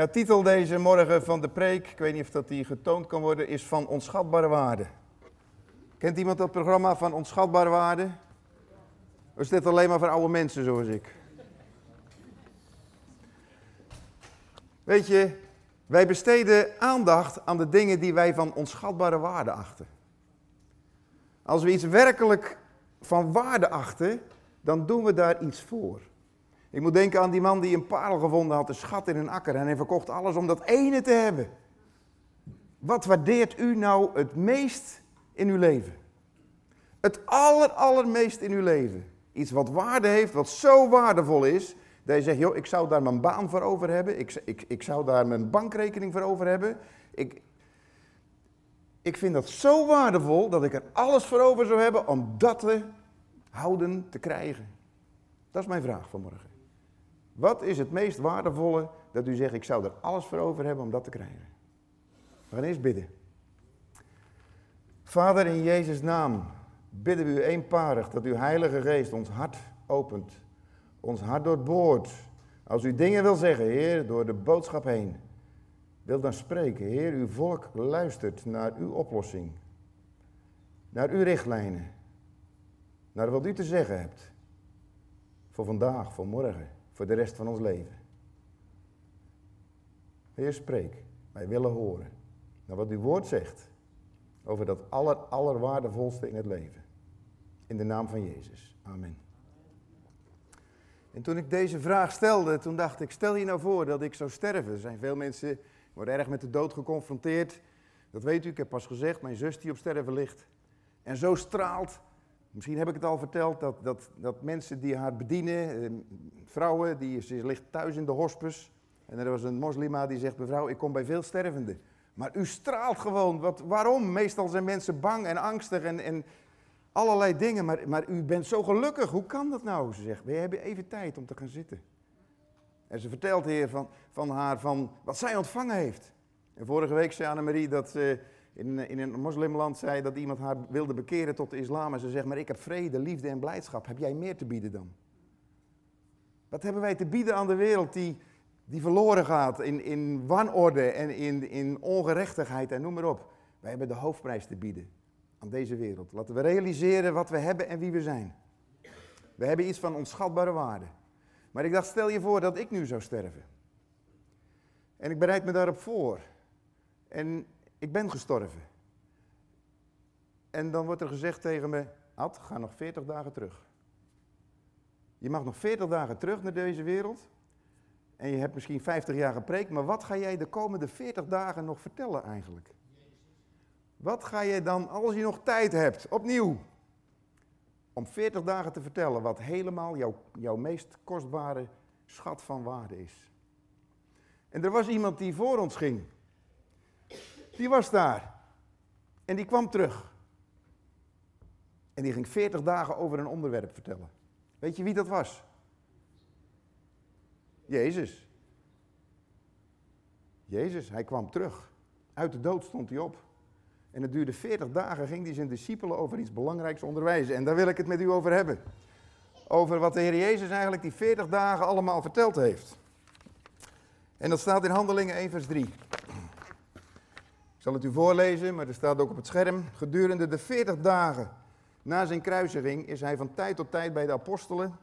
Ja, titel deze morgen van de preek, ik weet niet of dat die getoond kan worden, is van onschatbare waarde. Kent iemand dat programma van onschatbare waarde? Of is dit alleen maar voor oude mensen zoals ik? Weet je, wij besteden aandacht aan de dingen die wij van onschatbare waarde achten. Als we iets werkelijk van waarde achten, dan doen we daar iets voor. Ik moet denken aan die man die een parel gevonden had, een schat in een akker. En hij verkocht alles om dat ene te hebben. Wat waardeert u nou het meest in uw leven? Het aller, allermeest in uw leven. Iets wat waarde heeft, wat zo waardevol is, dat je zegt, joh, ik zou daar mijn baan voor over hebben. Ik, ik, ik zou daar mijn bankrekening voor over hebben. Ik, ik vind dat zo waardevol dat ik er alles voor over zou hebben om dat te houden, te krijgen. Dat is mijn vraag vanmorgen. Wat is het meest waardevolle dat u zegt, ik zou er alles voor over hebben om dat te krijgen? We gaan eerst bidden. Vader, in Jezus' naam bidden we u eenparig dat uw Heilige Geest ons hart opent, ons hart doorboort. Als u dingen wil zeggen, Heer, door de boodschap heen, wil dan spreken. Heer, uw volk luistert naar uw oplossing, naar uw richtlijnen, naar wat u te zeggen hebt. Voor vandaag, voor morgen voor de rest van ons leven. Heer, spreek. Wij willen horen naar wat uw woord zegt over dat aller, allerwaardevolste in het leven. In de naam van Jezus. Amen. En toen ik deze vraag stelde, toen dacht ik, stel je nou voor dat ik zou sterven. Er zijn veel mensen, worden erg met de dood geconfronteerd. Dat weet u, ik heb pas gezegd, mijn zus die op sterven ligt. En zo straalt Misschien heb ik het al verteld dat, dat, dat mensen die haar bedienen, eh, vrouwen, die, ze ligt thuis in de hospice. En er was een moslima die zegt, mevrouw, ik kom bij veel stervenden. Maar u straalt gewoon. Wat, waarom? Meestal zijn mensen bang en angstig en, en allerlei dingen. Maar, maar u bent zo gelukkig. Hoe kan dat nou? Ze zegt, we hebben even tijd om te gaan zitten. En ze vertelt de heer van, van haar van wat zij ontvangen heeft. En vorige week zei Annemarie dat ze in, in een moslimland zei dat iemand haar wilde bekeren tot de islam. En ze zegt, maar ik heb vrede, liefde en blijdschap. Heb jij meer te bieden dan? Wat hebben wij te bieden aan de wereld die, die verloren gaat in, in wanorde en in, in ongerechtigheid en noem maar op. Wij hebben de hoofdprijs te bieden aan deze wereld. Laten we realiseren wat we hebben en wie we zijn. We hebben iets van onschatbare waarde. Maar ik dacht, stel je voor dat ik nu zou sterven. En ik bereid me daarop voor. En ik ben gestorven. En dan wordt er gezegd tegen me, Ad, ga nog 40 dagen terug. Je mag nog 40 dagen terug naar deze wereld. En je hebt misschien 50 jaar gepreekt, maar wat ga jij de komende 40 dagen nog vertellen eigenlijk? Wat ga je dan, als je nog tijd hebt, opnieuw, om 40 dagen te vertellen wat helemaal jouw, jouw meest kostbare schat van waarde is? En er was iemand die voor ons ging die was daar. En die kwam terug. En die ging 40 dagen over een onderwerp vertellen. Weet je wie dat was? Jezus. Jezus, hij kwam terug. Uit de dood stond hij op. En het duurde 40 dagen, ging hij zijn discipelen over iets belangrijks onderwijzen. En daar wil ik het met u over hebben. Over wat de Heer Jezus eigenlijk die 40 dagen allemaal verteld heeft. En dat staat in Handelingen 1, vers 3. Ik zal het u voorlezen, maar er staat ook op het scherm. Gedurende de 40 dagen na zijn kruisiging is hij van tijd tot tijd bij de apostelen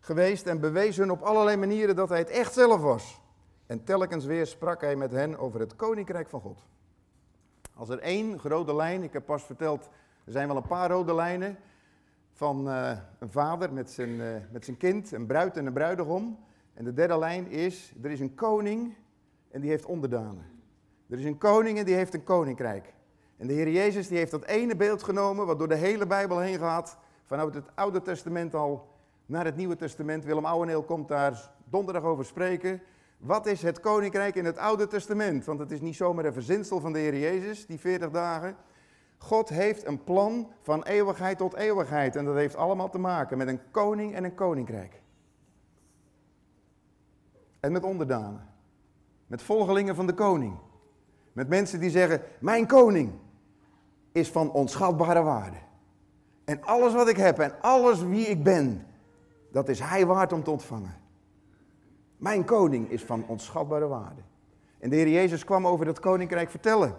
geweest en bewees hun op allerlei manieren dat hij het echt zelf was. En telkens weer sprak hij met hen over het koninkrijk van God. Als er één rode lijn, ik heb pas verteld, er zijn wel een paar rode lijnen van uh, een vader met zijn, uh, met zijn kind, een bruid en een bruidegom. En de derde lijn is, er is een koning en die heeft onderdanen. Er is een koning en die heeft een koninkrijk. En de Heer Jezus die heeft dat ene beeld genomen, wat door de hele Bijbel heen gaat, vanuit het Oude Testament al naar het Nieuwe Testament. Willem Ouweneel komt daar donderdag over spreken. Wat is het koninkrijk in het Oude Testament? Want het is niet zomaar een verzinsel van de Heer Jezus, die 40 dagen. God heeft een plan van eeuwigheid tot eeuwigheid. En dat heeft allemaal te maken met een koning en een koninkrijk. En met onderdanen. Met volgelingen van de koning. Met mensen die zeggen, mijn koning is van onschatbare waarde. En alles wat ik heb en alles wie ik ben, dat is hij waard om te ontvangen. Mijn koning is van onschatbare waarde. En de Heer Jezus kwam over dat koninkrijk vertellen.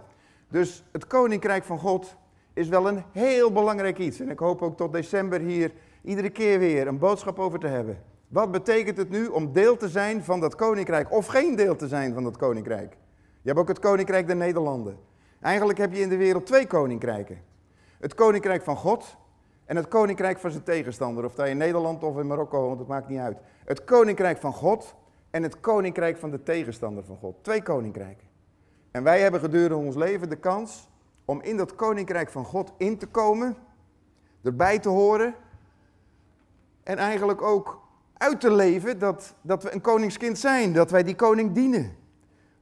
Dus het koninkrijk van God is wel een heel belangrijk iets. En ik hoop ook tot december hier iedere keer weer een boodschap over te hebben. Wat betekent het nu om deel te zijn van dat koninkrijk of geen deel te zijn van dat koninkrijk? Je hebt ook het koninkrijk der Nederlanden. Eigenlijk heb je in de wereld twee koninkrijken. Het koninkrijk van God en het koninkrijk van zijn tegenstander. Of dat in Nederland of in Marokko woont, dat maakt niet uit. Het koninkrijk van God en het koninkrijk van de tegenstander van God. Twee koninkrijken. En wij hebben gedurende ons leven de kans om in dat koninkrijk van God in te komen, erbij te horen en eigenlijk ook uit te leven dat, dat we een koningskind zijn, dat wij die koning dienen.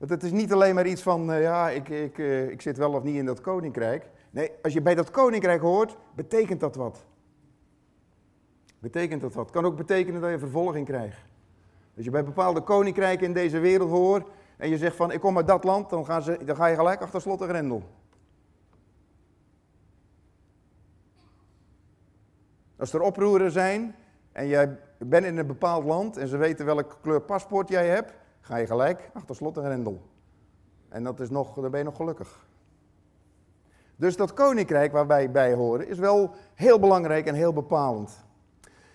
Want het is niet alleen maar iets van, uh, ja, ik, ik, uh, ik zit wel of niet in dat koninkrijk. Nee, als je bij dat koninkrijk hoort, betekent dat wat. Betekent dat wat. Kan ook betekenen dat je vervolging krijgt. Als je bij bepaalde koninkrijken in deze wereld hoort en je zegt van ik kom uit dat land, dan, gaan ze, dan ga je gelijk achter slot en grendel. Als er oproeren zijn en jij bent in een bepaald land en ze weten welke kleur paspoort jij hebt, ga je gelijk achter slot en grendel. En dat is nog, dan ben je nog gelukkig. Dus dat koninkrijk waar wij bij horen is wel heel belangrijk en heel bepalend.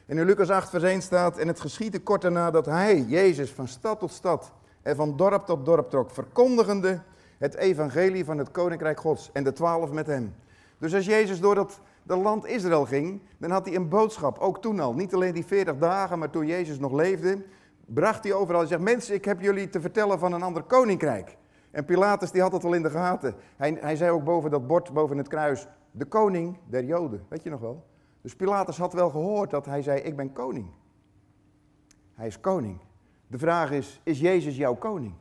En in Lucas 8 vers 1 staat, en het geschiedde kort daarna dat hij, Jezus, van stad tot stad en van dorp tot dorp trok, verkondigende het evangelie van het koninkrijk gods en de twaalf met hem. Dus als Jezus door dat, dat land Israël ging, dan had hij een boodschap, ook toen al. Niet alleen die 40 dagen, maar toen Jezus nog leefde, bracht hij overal. Hij zegt, mensen, ik heb jullie te vertellen van een ander koninkrijk. En Pilatus die had het al in de gaten. Hij, hij zei ook boven dat bord, boven het kruis, de koning der Joden. Weet je nog wel? Dus Pilatus had wel gehoord dat hij zei, ik ben koning. Hij is koning. De vraag is, is Jezus jouw koning?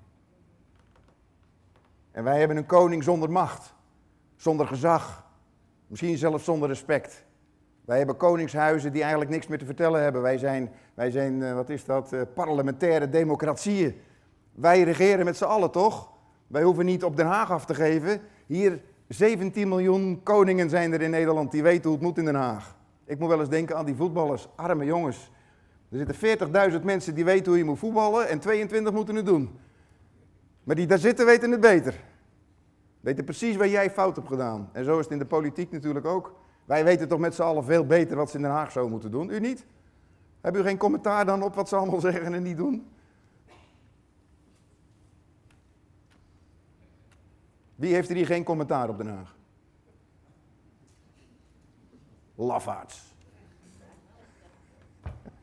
En wij hebben een koning zonder macht, zonder gezag, misschien zelfs zonder respect. Wij hebben koningshuizen die eigenlijk niks meer te vertellen hebben. Wij zijn, wij zijn eh, wat is dat, eh, parlementaire democratieën. Wij regeren met z'n allen, toch? Wij hoeven niet op Den Haag af te geven. Hier 17 miljoen koningen zijn er in Nederland die weten hoe het moet in Den Haag. Ik moet wel eens denken aan die voetballers, arme jongens. Er zitten 40.000 mensen die weten hoe je moet voetballen en 22 moeten het doen. Maar die daar zitten weten het beter. Weten precies waar jij fout hebt gedaan. En zo is het in de politiek natuurlijk ook. Wij weten toch met z'n allen veel beter wat ze in Den Haag zo moeten doen. U niet? Hebben u geen commentaar dan op wat ze allemaal zeggen en niet doen? Wie heeft er hier geen commentaar op Den Haag? Lafaards.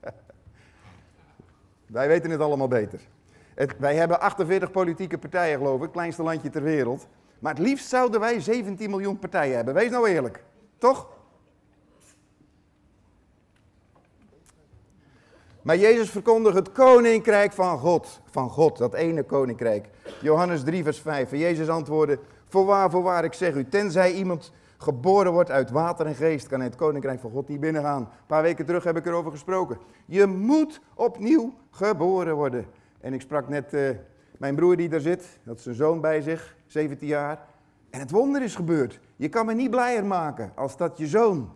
wij weten het allemaal beter. Wij hebben 48 politieke partijen, geloof ik, het kleinste landje ter wereld. Maar het liefst zouden wij 17 miljoen partijen hebben. Wees nou eerlijk, toch? Maar Jezus verkondigt het koninkrijk van God. Van God, dat ene koninkrijk. Johannes 3, vers 5. En Jezus antwoordde: Voorwaar, voorwaar, ik zeg u, tenzij iemand geboren wordt uit water en geest, kan hij het koninkrijk van God niet binnengaan. Een paar weken terug heb ik erover gesproken. Je moet opnieuw geboren worden. En ik sprak net uh, mijn broer die daar zit, dat is zijn zoon bij zich, 17 jaar. En het wonder is gebeurd. Je kan me niet blijer maken als dat je zoon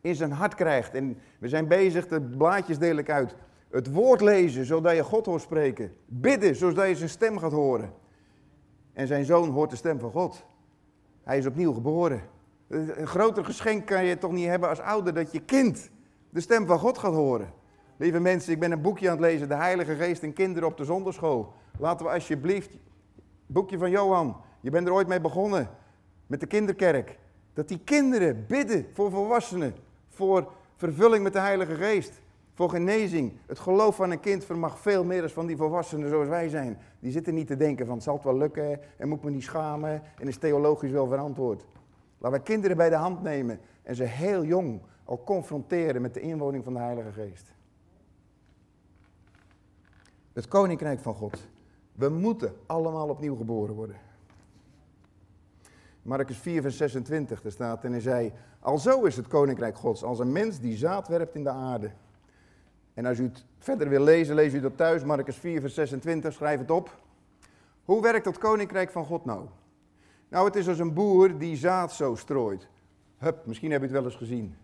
in zijn hart krijgt. En we zijn bezig, de blaadjes deel ik uit. Het woord lezen, zodat je God hoort spreken. Bidden, zodat je zijn stem gaat horen. En zijn zoon hoort de stem van God. Hij is opnieuw geboren. Een groter geschenk kan je toch niet hebben als ouder dat je kind de stem van God gaat horen. Lieve mensen, ik ben een boekje aan het lezen, De Heilige Geest en Kinderen op de Zonderschool. Laten we alsjeblieft, boekje van Johan, je bent er ooit mee begonnen met de kinderkerk. Dat die kinderen bidden voor volwassenen, voor vervulling met de Heilige Geest, voor genezing. Het geloof van een kind vermag veel meer dan van die volwassenen zoals wij zijn. Die zitten niet te denken van, zal het wel lukken en moet me niet schamen en is theologisch wel verantwoord. Laten we kinderen bij de hand nemen en ze heel jong al confronteren met de inwoning van de Heilige Geest. Het koninkrijk van God. We moeten allemaal opnieuw geboren worden. Marcus 4, vers 26, daar staat, en hij zei, alzo is het koninkrijk gods, als een mens die zaad werpt in de aarde. En als u het verder wil lezen, lees u dat thuis, Marcus 4, vers 26, schrijf het op. Hoe werkt dat koninkrijk van God nou? Nou, het is als een boer die zaad zo strooit. Hup, misschien heb je het wel eens gezien.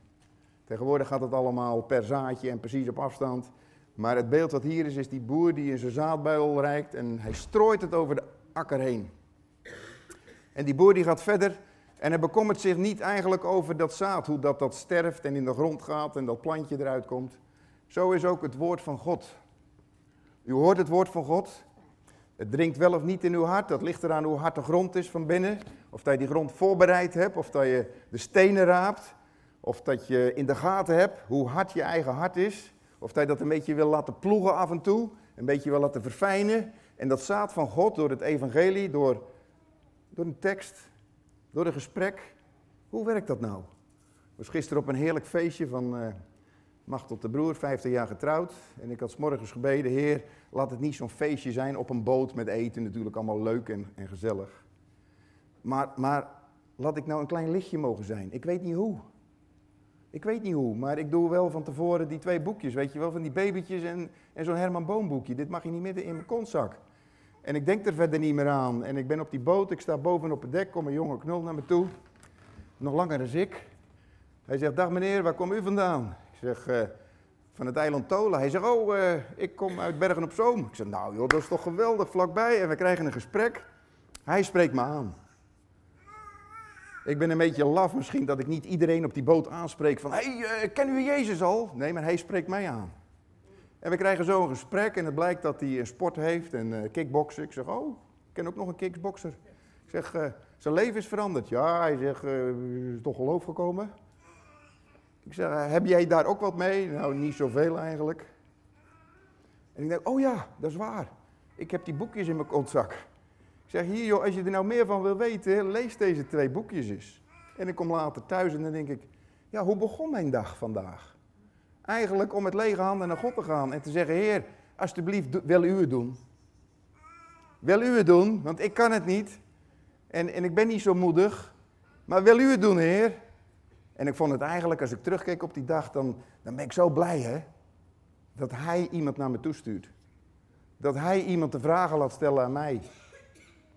Tegenwoordig gaat het allemaal per zaadje en precies op afstand. Maar het beeld wat hier is, is die boer die in zijn zaadbuil reikt en hij strooit het over de akker heen. En die boer die gaat verder en hij bekommert zich niet eigenlijk over dat zaad, hoe dat, dat sterft en in de grond gaat en dat plantje eruit komt. Zo is ook het woord van God. U hoort het woord van God. Het dringt wel of niet in uw hart. Dat ligt eraan hoe hard de grond is van binnen. Of dat je die grond voorbereid hebt. Of dat je de stenen raapt. Of dat je in de gaten hebt hoe hard je eigen hart is. Of dat je dat een beetje wil laten ploegen af en toe. Een beetje wil laten verfijnen. En dat zaad van God door het evangelie, door, door een tekst, door een gesprek. Hoe werkt dat nou? Ik was gisteren op een heerlijk feestje van uh, Machtel de Broer, 15 jaar getrouwd. En ik had s morgens gebeden, Heer, laat het niet zo'n feestje zijn op een boot met eten. Natuurlijk allemaal leuk en, en gezellig. Maar, maar laat ik nou een klein lichtje mogen zijn. Ik weet niet hoe. Ik weet niet hoe, maar ik doe wel van tevoren die twee boekjes, weet je wel, van die babytjes en, en zo'n Herman Boom boekje. Dit mag je niet midden in mijn kontzak. En ik denk er verder niet meer aan. En ik ben op die boot, ik sta boven op het dek, kom een jonge knul naar me toe. Nog langer dan ik. Hij zegt, dag meneer, waar kom u vandaan? Zeg, uh, van het eiland Tola. Hij zegt, oh, uh, ik kom uit Bergen op Zoom. Ik zeg, nou joh, dat is toch geweldig, vlakbij. En we krijgen een gesprek. Hij spreekt me aan. Ik ben een beetje laf misschien dat ik niet iedereen op die boot aanspreek van... Hé, hey, uh, kennen we Jezus al? Nee, maar hij spreekt mij aan. En we krijgen zo een gesprek en het blijkt dat hij een sport heeft en kickboksen. Ik zeg, oh, ik ken ook nog een kickbokser. Ik zeg, zijn leven is veranderd. Ja, hij zegt, is toch geloof gekomen? Ik zeg, heb jij daar ook wat mee? Nou, niet zoveel eigenlijk. En ik denk, oh ja, dat is waar. Ik heb die boekjes in mijn kontzak. Ik zeg, hier joh, als je er nou meer van wil weten, lees deze twee boekjes eens. En ik kom later thuis en dan denk ik, ja, hoe begon mijn dag vandaag? Eigenlijk om met lege handen naar God te gaan en te zeggen, Heer, alsjeblieft, wil u het doen? Wil u het doen? Want ik kan het niet. En, en ik ben niet zo moedig. Maar wil u het doen, Heer? En ik vond het eigenlijk, als ik terugkeek op die dag, dan, dan ben ik zo blij, hè? Dat Hij iemand naar me toestuurt. Dat Hij iemand de vragen laat stellen aan mij.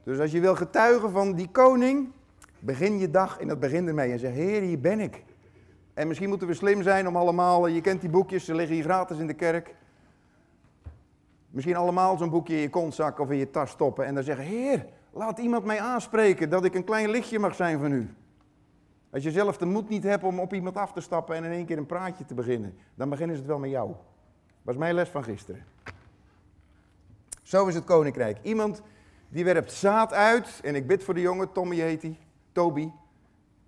Dus als je wil getuigen van die koning, begin je dag en dat begint ermee en zeg, Heer, hier ben ik. En misschien moeten we slim zijn om allemaal, je kent die boekjes, ze liggen hier gratis in de kerk. Misschien allemaal zo'n boekje in je kontzak of in je tas stoppen en dan zeggen, Heer, laat iemand mij aanspreken dat ik een klein lichtje mag zijn van u. Als je zelf de moed niet hebt om op iemand af te stappen en in één keer een praatje te beginnen, dan beginnen ze het wel met jou. Was mijn les van gisteren. Zo is het koninkrijk. Iemand die werpt zaad uit en ik bid voor de jongen, Tommy heet hij, Toby.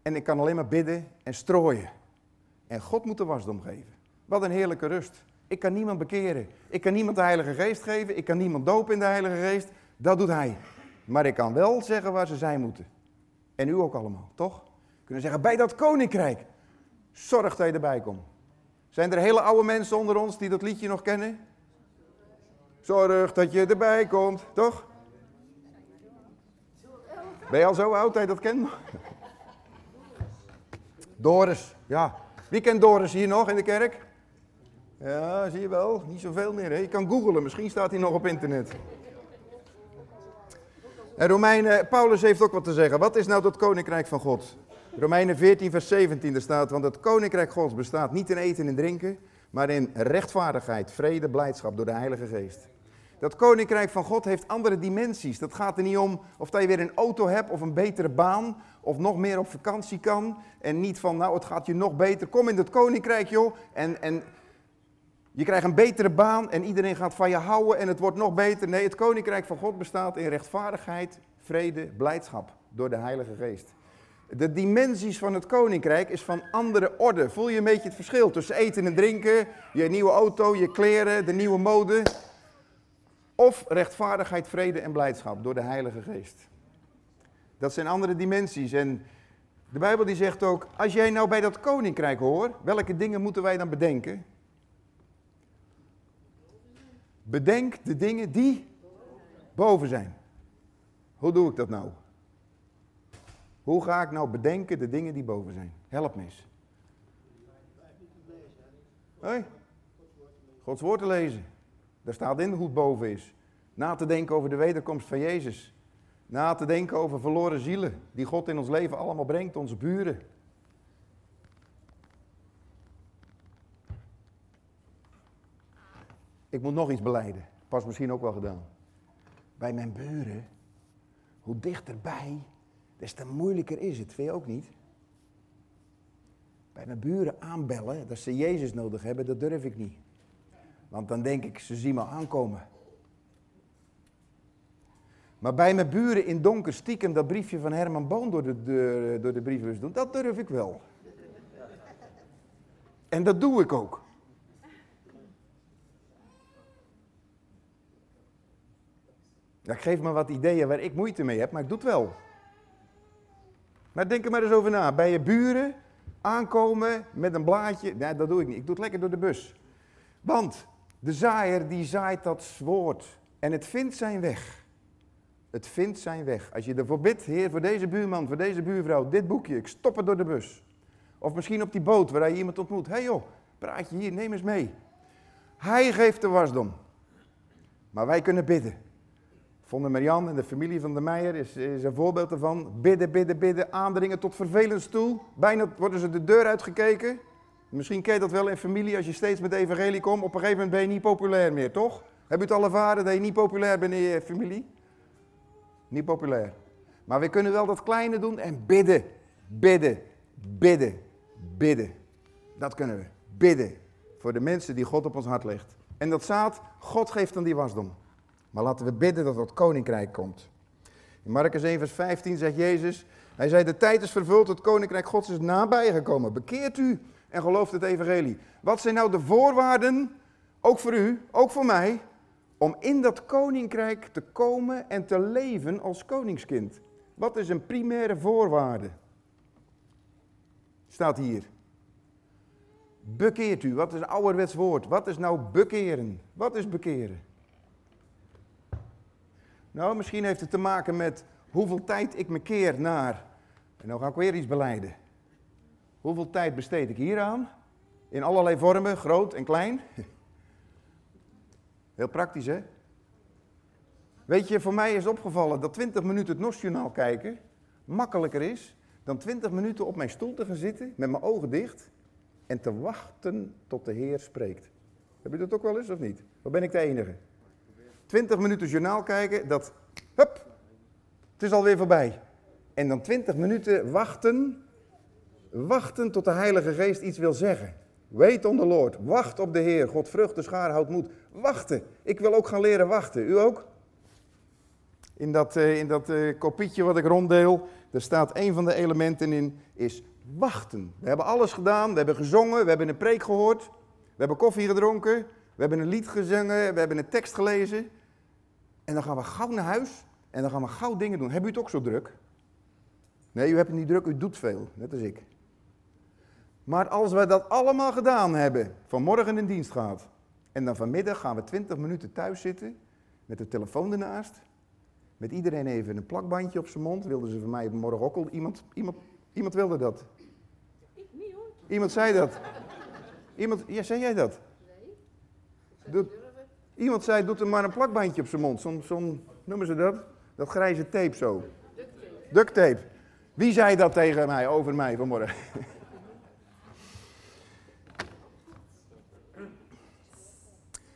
En ik kan alleen maar bidden en strooien. En God moet de wasdom geven. Wat een heerlijke rust. Ik kan niemand bekeren. Ik kan niemand de Heilige Geest geven. Ik kan niemand dopen in de Heilige Geest. Dat doet Hij. Maar ik kan wel zeggen waar ze zijn moeten. En u ook allemaal, toch? Kunnen zeggen, bij dat koninkrijk. Zorg dat je erbij komt. Zijn er hele oude mensen onder ons die dat liedje nog kennen? Zorg dat je erbij komt, toch? Ben je al zo oud dat je dat kent? Doris, ja. Wie kent Doris hier nog in de kerk? Ja, zie je wel. Niet zoveel meer. Hè? Je kan googlen, misschien staat hij nog op internet. En Romeinen, Paulus heeft ook wat te zeggen. Wat is nou dat koninkrijk van God? Romeinen 14, vers 17, er staat, want het koninkrijk Gods bestaat niet in eten en drinken, maar in rechtvaardigheid, vrede, blijdschap door de Heilige Geest. Dat koninkrijk van God heeft andere dimensies. Dat gaat er niet om of dat je weer een auto hebt of een betere baan of nog meer op vakantie kan. En niet van, nou het gaat je nog beter. Kom in het koninkrijk joh en, en je krijgt een betere baan en iedereen gaat van je houden en het wordt nog beter. Nee, het koninkrijk van God bestaat in rechtvaardigheid, vrede, blijdschap door de Heilige Geest. De dimensies van het koninkrijk is van andere orde. Voel je een beetje het verschil tussen eten en drinken, je nieuwe auto, je kleren, de nieuwe mode. Of rechtvaardigheid, vrede en blijdschap door de Heilige Geest. Dat zijn andere dimensies. En de Bijbel die zegt ook, als jij nou bij dat koninkrijk hoort, welke dingen moeten wij dan bedenken? Bedenk de dingen die boven zijn. Hoe doe ik dat nou? Hoe ga ik nou bedenken de dingen die boven zijn? Help me eens. Gods woord te lezen. Daar staat in hoe het boven is. Na te denken over de wederkomst van Jezus. Na te denken over verloren zielen die God in ons leven allemaal brengt, onze buren. Ik moet nog iets beleiden. Pas misschien ook wel gedaan. Bij mijn buren hoe dichterbij, des te moeilijker is het. Vind je ook niet? Bij mijn buren aanbellen dat ze Jezus nodig hebben, dat durf ik niet. Want dan denk ik, ze zien me aankomen. Maar bij mijn buren in donker stiekem dat briefje van Herman Boon door de, de, door de brievenbus doen, dat durf ik wel. En dat doe ik ook. Ja, ik geef me wat ideeën waar ik moeite mee heb, maar ik doe het wel. Maar denk er maar eens over na. Bij je buren aankomen met een blaadje. Nee, dat doe ik niet. Ik doe het lekker door de bus. Want de zaaier die zaait dat woord. En het vindt zijn weg. Het vindt zijn weg. Als je ervoor bidt, Heer, voor deze buurman, voor deze buurvrouw, dit boekje, ik stop het door de bus. Of misschien op die boot waar je iemand ontmoet. Hé hey joh, praat je hier, neem eens mee. Hij geeft de wasdom. Maar wij kunnen bidden. Vonden Marian en de familie van de Meijer is, is een voorbeeld ervan. Bidden, bidden, bidden, aandringen tot vervelend toe. Bijna worden ze de deur uitgekeken. Misschien ken dat wel in familie als je steeds met de evangelie komt. Op een gegeven moment ben je niet populair meer, toch? Heb je het al ervaren dat je niet populair bent in je familie? Niet populair. Maar we kunnen wel dat kleine doen en bidden, bidden, bidden, bidden. Dat kunnen we. Bidden voor de mensen die God op ons hart legt. En dat staat, God geeft dan die wasdom. Maar laten we bidden dat het koninkrijk komt. In Marcus 1 vers 15 zegt Jezus, hij zei de tijd is vervuld, het koninkrijk Gods is nabij gekomen. Bekeert u en gelooft het evangelie. Wat zijn nou de voorwaarden, ook voor u, ook voor mij, om in dat koninkrijk te komen en te leven als koningskind? Wat is een primaire voorwaarde? Staat hier. Bekeert u, wat is een ouderwets woord? Wat is nou bekeren? Wat is bekeren? Nou, misschien heeft het te maken met hoeveel tijd ik me keer naar. En nou ga ik weer iets beleiden. Hoeveel tijd besteed ik hieraan? In allerlei vormen, groot en klein. Heel praktisch, hè? Weet je, voor mij is opgevallen dat 20 minuten het Nationaal kijken makkelijker is dan 20 minuten op mijn stoel te gaan zitten met mijn ogen dicht en te wachten tot de Heer spreekt. Heb je dat ook wel eens of niet? Of ben ik de enige? 20 minuten journaal kijken, dat, hup, het is alweer voorbij. En dan 20 minuten wachten, wachten tot de Heilige Geest iets wil zeggen. Wait on the Lord, wacht op de Heer. God de schaar, houdt moed. Wachten, ik wil ook gaan leren wachten. U ook? In dat, uh, in dat uh, kopietje wat ik ronddeel, er staat een van de elementen in, is wachten. We hebben alles gedaan, we hebben gezongen, we hebben een preek gehoord, we hebben koffie gedronken, we hebben een lied gezongen, we hebben een tekst gelezen. En dan gaan we gauw naar huis en dan gaan we gauw dingen doen. Hebben u het ook zo druk? Nee, u hebt het niet druk, u doet veel, net als ik. Maar als we dat allemaal gedaan hebben, vanmorgen in dienst gaat, en dan vanmiddag gaan we 20 minuten thuis zitten, met de telefoon ernaast, met iedereen even een plakbandje op zijn mond, wilden ze van mij morgen ook al, iemand, iemand, iemand wilde dat. Ik niet hoor. Iemand zei dat. Iemand, ja, zei jij dat? Nee. Doe, iemand zei, doet er maar een plakbandje op zijn mond, zo'n, zo'n noemen ze dat? Dat grijze tape zo. Duct tape. Wie zei dat tegen mij, over mij vanmorgen?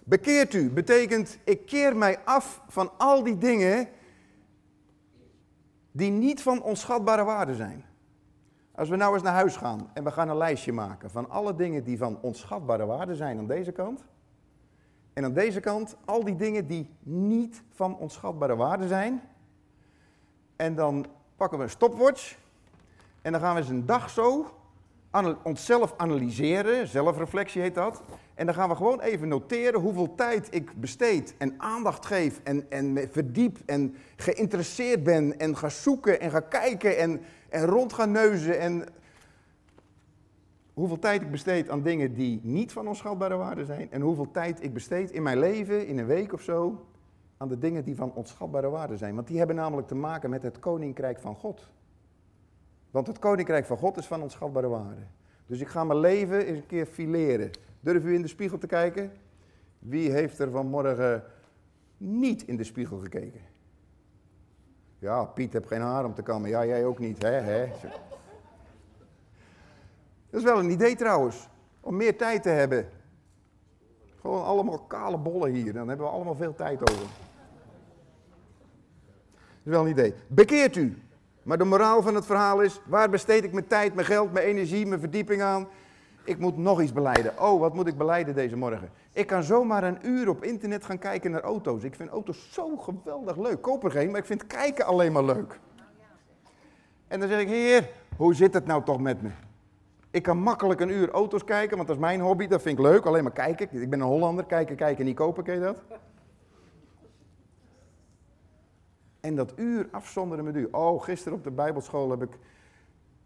Bekeert u betekent ik keer mij af van al die dingen die niet van onschatbare waarde zijn. Als we nou eens naar huis gaan en we gaan een lijstje maken van alle dingen die van onschatbare waarde zijn aan deze kant. En aan deze kant al die dingen die niet van onschatbare waarde zijn. En dan pakken we een stopwatch en dan gaan we eens een dag zo onszelf analyseren, zelfreflectie heet dat. En dan gaan we gewoon even noteren hoeveel tijd ik besteed en aandacht geef en, en verdiep en geïnteresseerd ben en ga zoeken en ga kijken en, en rond ga neuzen. En hoeveel tijd ik besteed aan dingen die niet van onschatbare waarde zijn en hoeveel tijd ik besteed in mijn leven, in een week of zo, aan de dingen die van onschatbare waarde zijn. Want die hebben namelijk te maken met het koninkrijk van God. Want het koninkrijk van God is van onschatbare waarde. Dus ik ga mijn leven eens een keer fileren. Durf u in de spiegel te kijken? Wie heeft er vanmorgen niet in de spiegel gekeken? Ja, Piet heeft geen haar om te kammen. Ja, jij ook niet, hè? hè? Dat is wel een idee trouwens, om meer tijd te hebben. Gewoon allemaal kale bollen hier, dan hebben we allemaal veel tijd over. is wel een idee. Bekeert u. Maar de moraal van het verhaal is, waar besteed ik mijn tijd, mijn geld, mijn energie, mijn verdieping aan? Ik moet nog iets beleiden. Oh, wat moet ik beleiden deze morgen? Ik kan zomaar een uur op internet gaan kijken naar auto's. Ik vind auto's zo geweldig leuk. Koop er geen, maar ik vind kijken alleen maar leuk. En dan zeg ik, heer, hoe zit het nou toch met me? Ik kan makkelijk een uur auto's kijken, want dat is mijn hobby. Dat vind ik leuk, alleen maar kijken. Ik ben een Hollander, kijken, kijken, niet kopen, ken je dat? En dat uur afzonderen met u. Oh, gisteren op de Bijbelschool heb ik...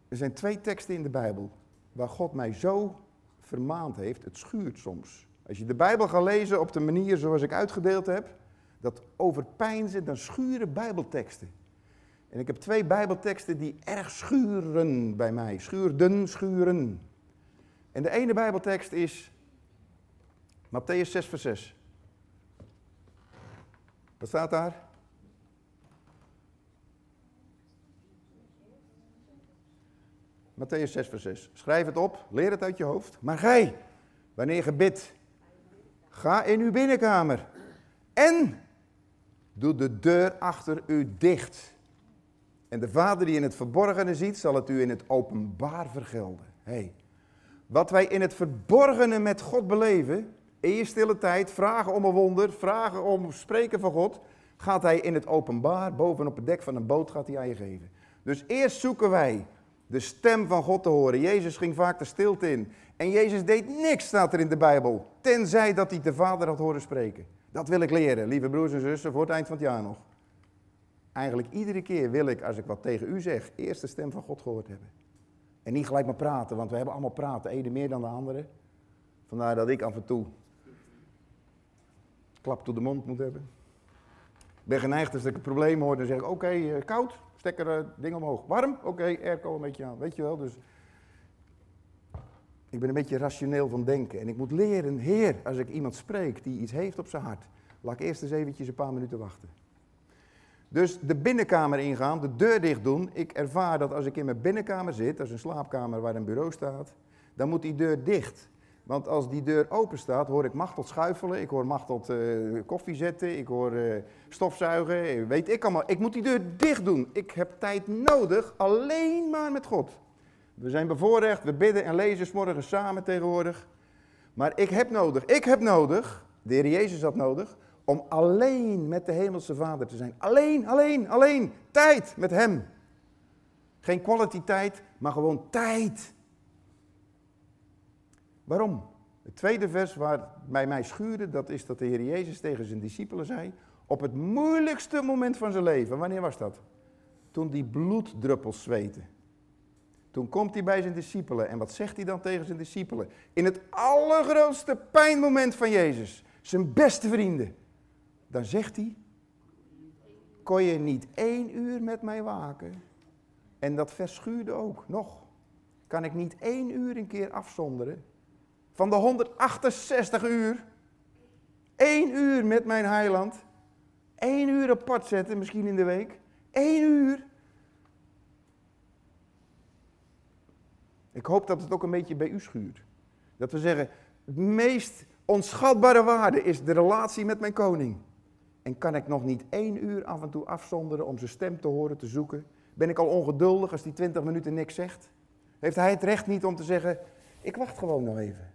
Er zijn twee teksten in de Bijbel waar God mij zo vermaand heeft. Het schuurt soms. Als je de Bijbel gaat lezen op de manier zoals ik uitgedeeld heb, dat overpijnzen, dan schuren Bijbelteksten. En ik heb twee Bijbelteksten die erg schuren bij mij. Schuurden, schuren. En de ene Bijbeltekst is Matthäus 6, vers 6. Wat staat daar? Matthäus 6, vers 6. Schrijf het op, leer het uit je hoofd. Maar gij, wanneer je bidt, ga in uw binnenkamer en doe de deur achter u dicht. En de Vader die in het verborgene ziet, zal het u in het openbaar vergelden. Hey, wat wij in het verborgene met God beleven, in je stille tijd, vragen om een wonder, vragen om spreken van God, gaat Hij in het openbaar, bovenop het dek van een boot, gaat Hij aan je geven. Dus eerst zoeken wij de stem van God te horen. Jezus ging vaak de stilte in. En Jezus deed niks, staat er in de Bijbel, tenzij dat hij de Vader had horen spreken. Dat wil ik leren, lieve broers en zussen, voor het eind van het jaar nog. Eigenlijk iedere keer wil ik, als ik wat tegen u zeg, eerst de stem van God gehoord hebben. En niet gelijk maar praten, want we hebben allemaal praten, ene meer dan de andere. Vandaar dat ik af en toe klap toe de mond moet hebben. Ik ben geneigd als ik een probleem hoor, dan zeg ik, oké, eh, koud, stekker uh, ding omhoog. Warm, oké, airco een beetje aan, weet je wel. Dus ik ben een beetje rationeel van denken. En ik moet leren, heer, als ik iemand spreek die iets heeft op zijn hart, laat ik eerst eens eventjes een paar minuten wachten. Dus de binnenkamer ingaan, de deur dicht doen. Ik ervaar dat als ik in mijn binnenkamer zit, is een slaapkamer waar een bureau staat, dan moet die deur dicht. Want als die deur open staat, hoor ik Machteld schuifelen, ik hoor Machteld uh, koffie zetten, ik hoor uh, stofzuigen, weet ik allemaal. Ik moet die deur dicht doen. Ik heb tijd nodig alleen maar met God. We zijn bevoorrecht, we bidden en lezen morgen samen tegenwoordig. Maar ik heb nodig, ik heb nodig, de Heer Jezus had nodig, om alleen met de Hemelse Vader te zijn. Alleen, alleen, alleen. Tijd met Hem. Geen kwaliteit, maar gewoon tijd. Waarom? Het tweede vers waar bij mij schuurde, dat is dat de Heer Jezus tegen zijn discipelen zei, op het moeilijkste moment van zijn leven, wanneer was dat? Toen die bloeddruppels zweten. Toen komt hij bij zijn discipelen en wat zegt hij dan tegen zijn discipelen? In het allergrootste pijnmoment van Jezus, zijn beste vrienden, dan zegt hij, kon je niet één uur met mij waken? En dat vers schuurde ook, nog. Kan ik niet één uur een keer afzonderen? Van de 168 uur, één uur met mijn heiland, één uur apart zetten, misschien in de week, één uur. Ik hoop dat het ook een beetje bij u schuurt. Dat we zeggen, het meest onschatbare waarde is de relatie met mijn koning. En kan ik nog niet één uur af en toe afzonderen om zijn stem te horen, te zoeken? Ben ik al ongeduldig als die 20 minuten niks zegt? Heeft hij het recht niet om te zeggen, ik wacht gewoon nog even?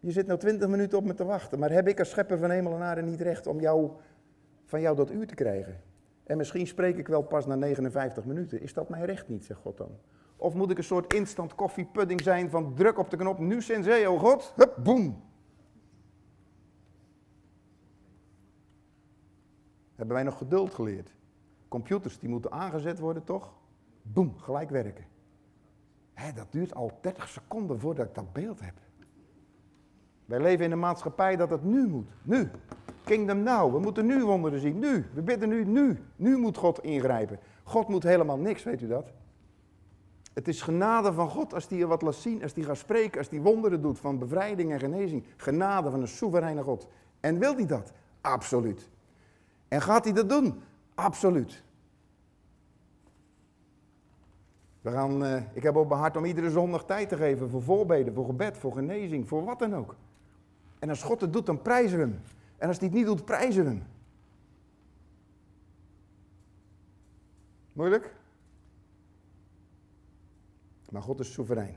Je zit nou 20 minuten op me te wachten, maar heb ik als schepper van hemel en aarde niet recht om jou, van jou dat uur te krijgen? En misschien spreek ik wel pas na 59 minuten. Is dat mijn recht niet, zegt God dan? Of moet ik een soort instant koffiepudding zijn van druk op de knop, nu sensei, oh God, hup, boem. Hebben wij nog geduld geleerd? Computers die moeten aangezet worden, toch? Boem, gelijk werken. Hé, dat duurt al 30 seconden voordat ik dat beeld heb. Wij leven in een maatschappij dat het nu moet. Nu. Kingdom now. We moeten nu wonderen zien. Nu. We bidden nu. Nu. Nu moet God ingrijpen. God moet helemaal niks, weet u dat? Het is genade van God als hij je wat laat zien, als hij gaat spreken, als hij wonderen doet van bevrijding en genezing. Genade van een soevereine God. En wil hij dat? Absoluut. En gaat hij dat doen? Absoluut. We gaan, uh, ik heb op mijn hart om iedere zondag tijd te geven voor voorbeden, voor gebed, voor genezing, voor wat dan ook. En als God het doet, dan prijzen we hem. En als hij het niet doet, prijzen we hem. Moeilijk? Maar God is soeverein.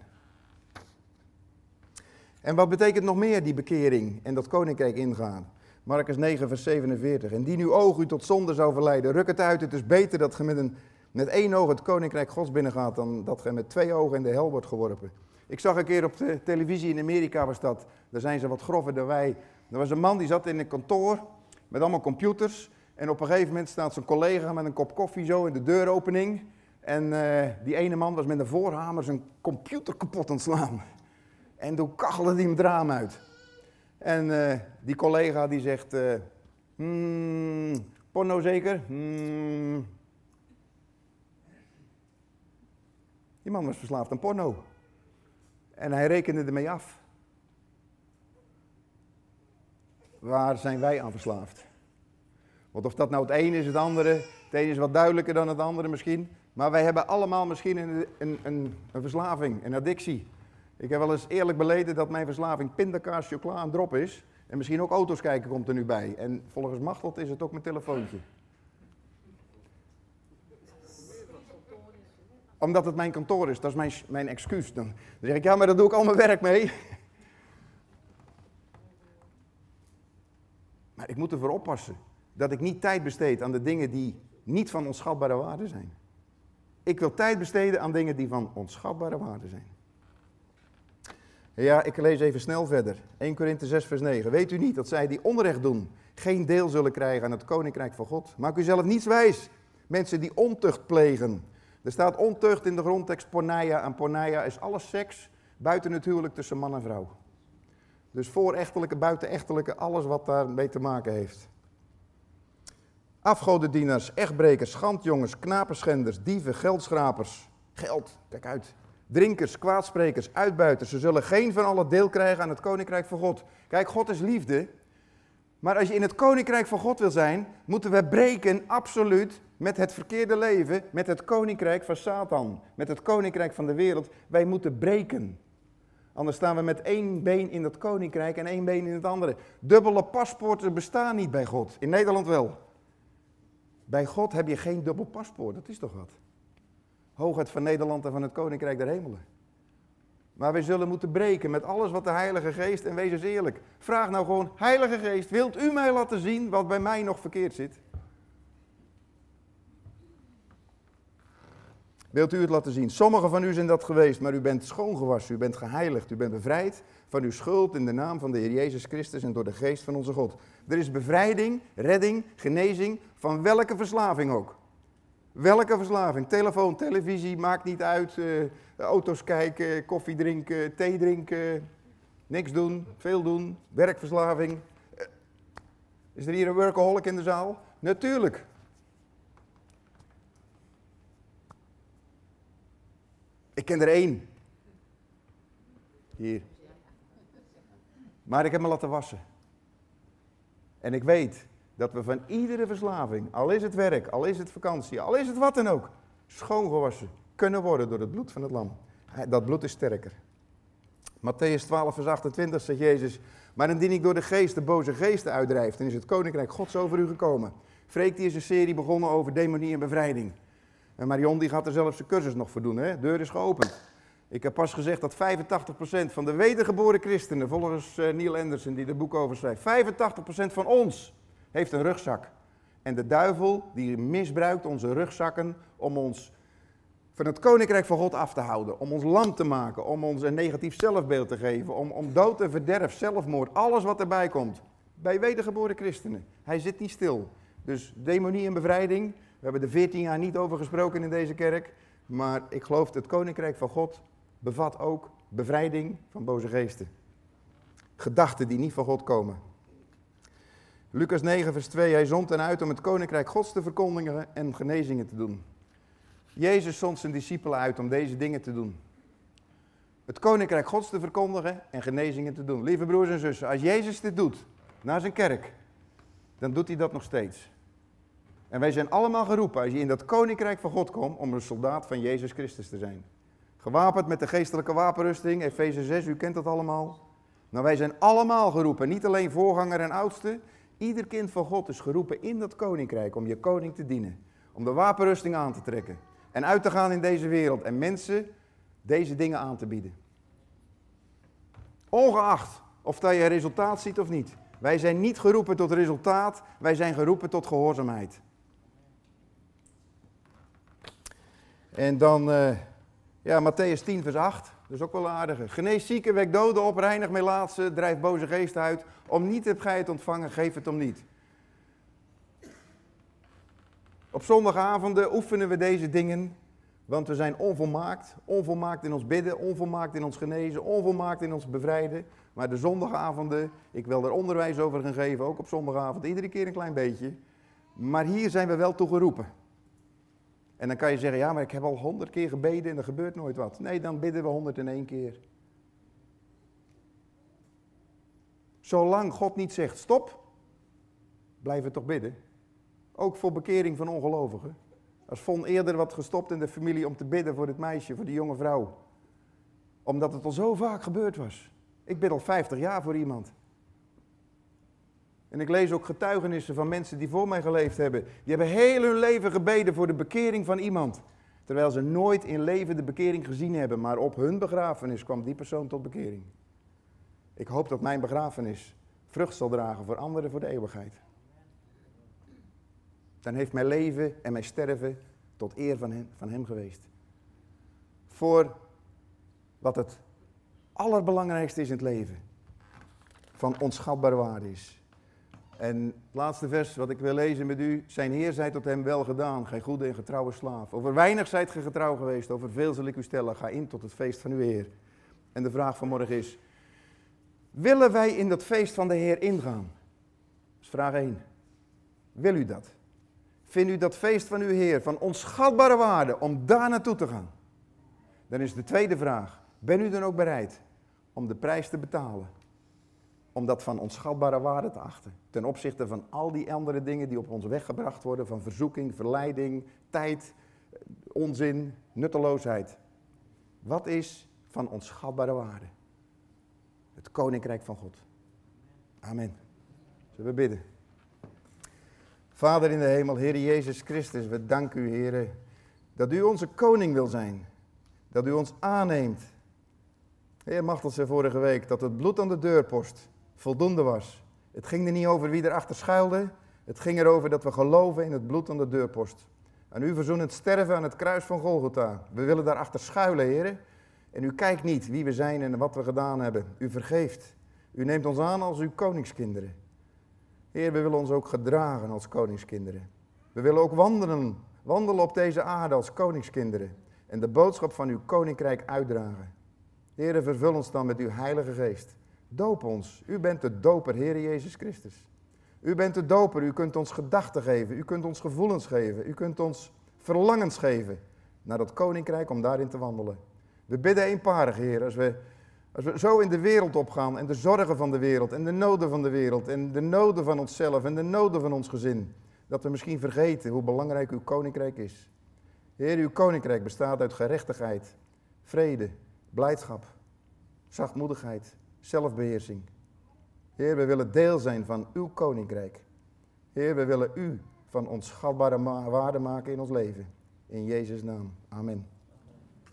En wat betekent nog meer die bekering en dat koninkrijk ingaan? Marcus 9, vers 47. En die nu oog u tot zonde zou verleiden, ruk het uit. Het is beter dat je met, een, met één oog het koninkrijk gods binnengaat... dan dat je met twee ogen in de hel wordt geworpen. Ik zag een keer op de televisie in Amerika was dat. Daar zijn ze wat grover dan wij. Er was een man die zat in een kantoor met allemaal computers. En op een gegeven moment staat zijn collega met een kop koffie zo in de deuropening. En uh, die ene man was met een voorhamer zijn computer kapot aan het slaan. En toen kachelde hij hem draam uit. En uh, die collega die zegt, uh, porno zeker? Hmm. Die man was verslaafd aan porno. En hij rekende ermee af. Waar zijn wij aan verslaafd? Want of dat nou het ene is, het andere. Het ene is wat duidelijker dan het andere misschien. Maar wij hebben allemaal misschien een, een, een, een verslaving, een addictie. Ik heb wel eens eerlijk beleden dat mijn verslaving pindakaas, chocola en drop is. En misschien ook auto's kijken komt er nu bij. En volgens Machteld is het ook mijn telefoontje. Omdat het mijn kantoor is, dat is mijn, mijn excuus. Dan, dan zeg ik, ja, maar daar doe ik al mijn werk mee. Maar ik moet ervoor oppassen dat ik niet tijd besteed aan de dingen die niet van onschatbare waarde zijn. Ik wil tijd besteden aan dingen die van onschatbare waarde zijn. Ja, ik lees even snel verder. 1 Korinthe 6, vers 9. Weet u niet dat zij die onrecht doen geen deel zullen krijgen aan het koninkrijk van God? Maak u zelf niets wijs. Mensen die ontucht plegen. Er staat ontucht in de grondtekst porneia. En porneia is alle seks buiten het huwelijk tussen man en vrouw. Dus voorechtelijke, buitenechtelijke, alles wat daarmee te maken heeft. Afgodendienaars, echtbrekers, schandjongens, knapenschenders, dieven, geldschrapers. Geld, kijk uit. Drinkers, kwaadsprekers, uitbuiters. Ze zullen geen van alle deel krijgen aan het koninkrijk van God. Kijk, God is liefde. Maar als je in het koninkrijk van God wil zijn, moeten we breken, absoluut, met het verkeerde leven, met het koninkrijk van Satan, met het koninkrijk van de wereld. Wij moeten breken. Anders staan we met één been in het koninkrijk en één been in het andere. Dubbele paspoorten bestaan niet bij God. In Nederland wel. Bij God heb je geen dubbel paspoort, dat is toch wat? Hoogheid van Nederland en van het Koninkrijk der Hemelen. Maar wij zullen moeten breken met alles wat de Heilige Geest, en wees eens eerlijk. Vraag nou gewoon, Heilige Geest, wilt u mij laten zien wat bij mij nog verkeerd zit? Wilt u het laten zien? Sommigen van u zijn dat geweest, maar u bent schoongewassen, u bent geheiligd, u bent bevrijd van uw schuld in de naam van de Heer Jezus Christus en door de geest van onze God. Er is bevrijding, redding, genezing van welke verslaving ook. Welke verslaving? Telefoon, televisie, maakt niet uit. Uh, auto's kijken, koffie drinken, thee drinken. Niks doen, veel doen. Werkverslaving. Uh, is er hier een workaholic in de zaal? Natuurlijk. Ik ken er één. Hier. Maar ik heb me laten wassen. En ik weet dat we van iedere verslaving, al is het werk, al is het vakantie, al is het wat dan ook, schoongewassen kunnen worden door het bloed van het lam. Dat bloed is sterker. Matthäus 12, vers 28 zegt Jezus, maar indien ik door de geest de boze geesten uitdrijf, dan is het koninkrijk Gods over u gekomen. Freek die is een serie begonnen over demonie en bevrijding. En Marion die gaat er zelfs zijn cursus nog voor doen, hè? deur is geopend. Ik heb pas gezegd dat 85% van de wedergeboren christenen, volgens uh, Neil Anderson die er boek over schrijft, 85% van ons heeft een rugzak. En de duivel die misbruikt onze rugzakken om ons van het koninkrijk van God af te houden. Om ons lam te maken, om ons een negatief zelfbeeld te geven, om, om dood en verderf, zelfmoord, alles wat erbij komt. Bij wedergeboren christenen. Hij zit niet stil. Dus demonie en bevrijding, we hebben er 14 jaar niet over gesproken in deze kerk. Maar ik geloof dat het koninkrijk van God bevat ook bevrijding van boze geesten. Gedachten die niet van God komen. Lucas 9, vers 2. Hij zond hen uit om het koninkrijk Gods te verkondigen en genezingen te doen. Jezus zond zijn discipelen uit om deze dingen te doen. Het koninkrijk Gods te verkondigen en genezingen te doen. Lieve broers en zussen, als Jezus dit doet naar zijn kerk, dan doet hij dat nog steeds. En wij zijn allemaal geroepen, als je in dat koninkrijk van God komt, om een soldaat van Jezus Christus te zijn. Gewapend met de geestelijke wapenrusting, Efeze 6, u kent dat allemaal. Nou, wij zijn allemaal geroepen, niet alleen voorganger en oudste, Ieder kind van God is geroepen in dat koninkrijk om je koning te dienen. om de wapenrusting aan te trekken en uit te gaan in deze wereld en mensen deze dingen aan te bieden. Ongeacht of dat je resultaat ziet of niet. Wij zijn niet geroepen tot resultaat, wij zijn geroepen tot gehoorzaamheid. En dan, uh, ja, Matthäus 10, vers 8. Dat is ook wel aardig. Genees zieken, wek doden op, reinig melaatse, drijf boze geesten uit. Om niet heb gij het ontvangen, geef het om niet. Op zondagavonden oefenen we deze dingen, want we zijn onvolmaakt. Onvolmaakt in ons bidden, onvolmaakt in ons genezen, onvolmaakt in ons bevrijden. Maar de zondagavonden, ik wil er onderwijs over gaan geven, ook op zondagavond, iedere keer een klein beetje. Maar hier zijn we wel toe geroepen. En dan kan je zeggen, ja, maar ik heb al honderd keer gebeden en er gebeurt nooit wat. Nee, dan bidden we honderd in één keer. Zolang God niet zegt stop, blijven we toch bidden. Ook voor bekering van ongelovigen. Als Von eerder wat gestopt in de familie om te bidden voor dit meisje, voor die jonge vrouw. Omdat het al zo vaak gebeurd was. Ik bid al 50 jaar voor iemand. En ik lees ook getuigenissen van mensen die voor mij geleefd hebben. Die hebben heel hun leven gebeden voor de bekering van iemand. Terwijl ze nooit in leven de bekering gezien hebben. Maar op hun begrafenis kwam die persoon tot bekering. Ik hoop dat mijn begrafenis vrucht zal dragen voor anderen voor de eeuwigheid. Dan heeft mijn leven en mijn sterven tot eer van hem, geweest. Voor wat het allerbelangrijkste is in het leven. Van onschatbare waarde is. En het laatste vers wat ik wil lezen met u. Zijn Heer zij tot hem wel gedaan, gij goede en getrouwe slaaf. Over weinig zijt ge getrouw geweest, over veel zal ik u stellen. Ga in tot het feest van uw Heer. En de vraag van morgen is, willen wij in dat feest van de Heer ingaan? Dat is vraag 1. Wil u dat? Vindt u dat feest van uw Heer van onschatbare waarde om daar naartoe te gaan? Dan is de tweede vraag, ben u dan ook bereid om de prijs te betalen? Om dat van onschatbare waarde te achten. Ten opzichte van al die andere dingen die op ons weggebracht worden, van verzoeking, verleiding, tijd, onzin, nutteloosheid. Wat is van onschatbare waarde? Het koninkrijk van God. Amen. Zullen we bidden? Vader in de hemel, Heer Jezus Christus, we danken u, Heer, dat u onze koning wil zijn. Dat u ons aanneemt. Heer Machtels zei vorige week dat het bloed aan de deurpost voldoende was. Het ging er niet over wie erachter schuilde. Het ging erover dat we geloven in het bloed aan de deurpost. En u verzoenend sterven aan het kruis van Golgotha. We willen daarachter schuilen, heren. En u kijkt niet wie we zijn en wat we gedaan hebben. U vergeeft. U neemt ons aan als uw koningskinderen. Heer, we willen ons ook gedragen als koningskinderen. We willen ook wandelen, wandelen op deze aarde als koningskinderen. En de boodschap van uw koninkrijk uitdragen. Heer, vervul ons dan met uw heilige geest. Doop ons. U bent de doper, Heer Jezus Christus. U bent de doper. U kunt ons gedachten geven. U kunt ons gevoelens geven. U kunt ons verlangens geven naar dat koninkrijk om daarin te wandelen. We bidden eenparig, Heer, als we, als we zo in de wereld opgaan en de zorgen van de wereld en de noden van de wereld en de noden van onszelf en de noden van ons gezin, dat we misschien vergeten hoe belangrijk uw koninkrijk is. Heer, uw koninkrijk bestaat uit gerechtigheid, vrede, blijdschap, zachtmoedigheid, zelfbeheersing. Heer, we willen deel zijn van uw koninkrijk. Heer, we willen u van onschatbare waarde maken in ons leven. In Jezus' naam. Amen.